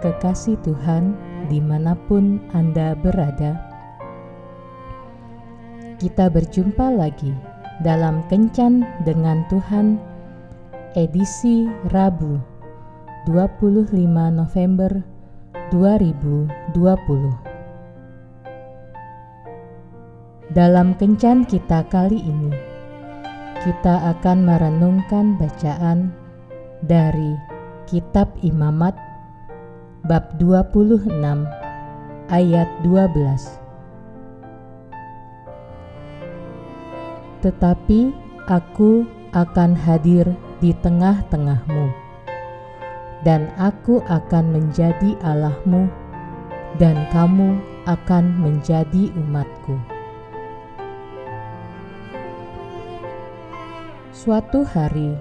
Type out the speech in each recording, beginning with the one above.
kekasih Tuhan, di mana pun Anda berada, kita berjumpa lagi dalam Kencan dengan Tuhan, edisi Rabu, 25 November 2020. Dalam Kencan kita kali ini, kita akan merenungkan bacaan dari Kitab Imamat bab 26 ayat 12. Tetapi aku akan hadir di tengah-tengahmu dan aku akan menjadi Allahmu dan kamu akan menjadi umatku. Suatu hari,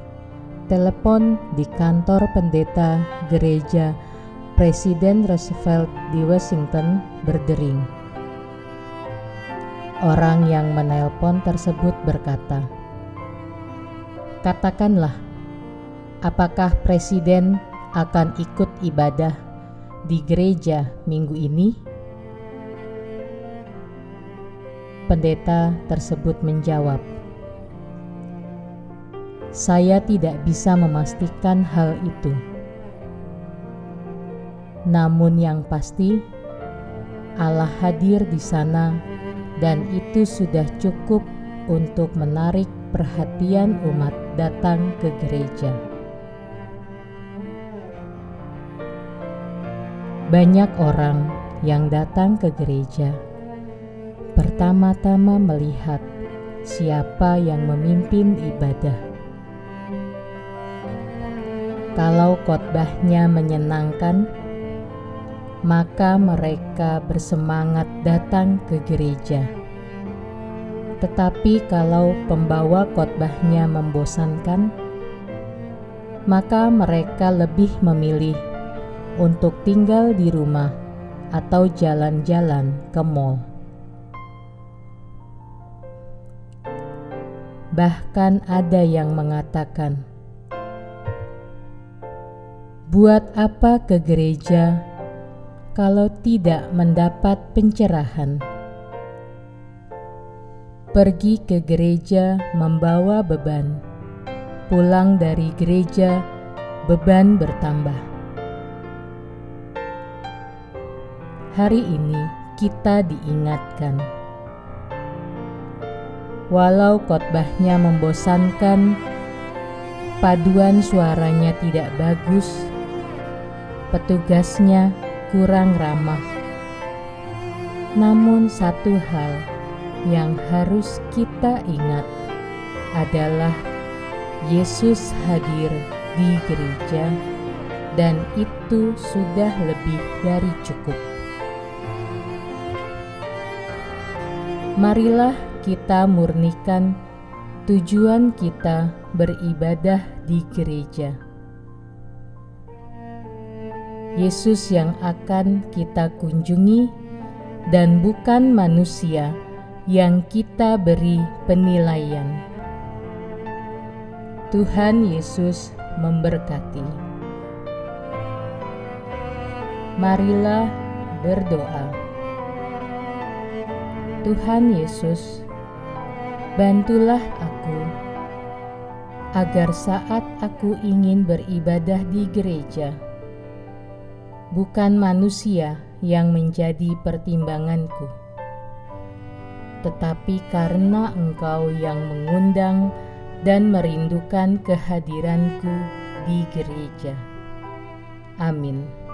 telepon di kantor pendeta gereja Presiden Roosevelt di Washington berdering. Orang yang menelpon tersebut berkata, "Katakanlah, apakah presiden akan ikut ibadah di gereja minggu ini?" Pendeta tersebut menjawab, saya tidak bisa memastikan hal itu. Namun, yang pasti, Allah hadir di sana, dan itu sudah cukup untuk menarik perhatian umat datang ke gereja. Banyak orang yang datang ke gereja pertama-tama melihat siapa yang memimpin ibadah kalau khotbahnya menyenangkan, maka mereka bersemangat datang ke gereja. Tetapi kalau pembawa khotbahnya membosankan, maka mereka lebih memilih untuk tinggal di rumah atau jalan-jalan ke mall. Bahkan ada yang mengatakan, Buat apa ke gereja kalau tidak mendapat pencerahan? Pergi ke gereja membawa beban, pulang dari gereja beban bertambah. Hari ini kita diingatkan, walau khotbahnya membosankan, paduan suaranya tidak bagus petugasnya kurang ramah. Namun, satu hal yang harus kita ingat adalah Yesus hadir di gereja, dan itu sudah lebih dari cukup. Marilah kita murnikan tujuan kita beribadah di gereja Yesus yang akan kita kunjungi, dan bukan manusia yang kita beri penilaian. Tuhan Yesus memberkati. Marilah berdoa. Tuhan Yesus, bantulah aku agar saat aku ingin beribadah di gereja bukan manusia yang menjadi pertimbanganku, tetapi karena Engkau yang mengundang dan merindukan kehadiranku di gereja. Amin.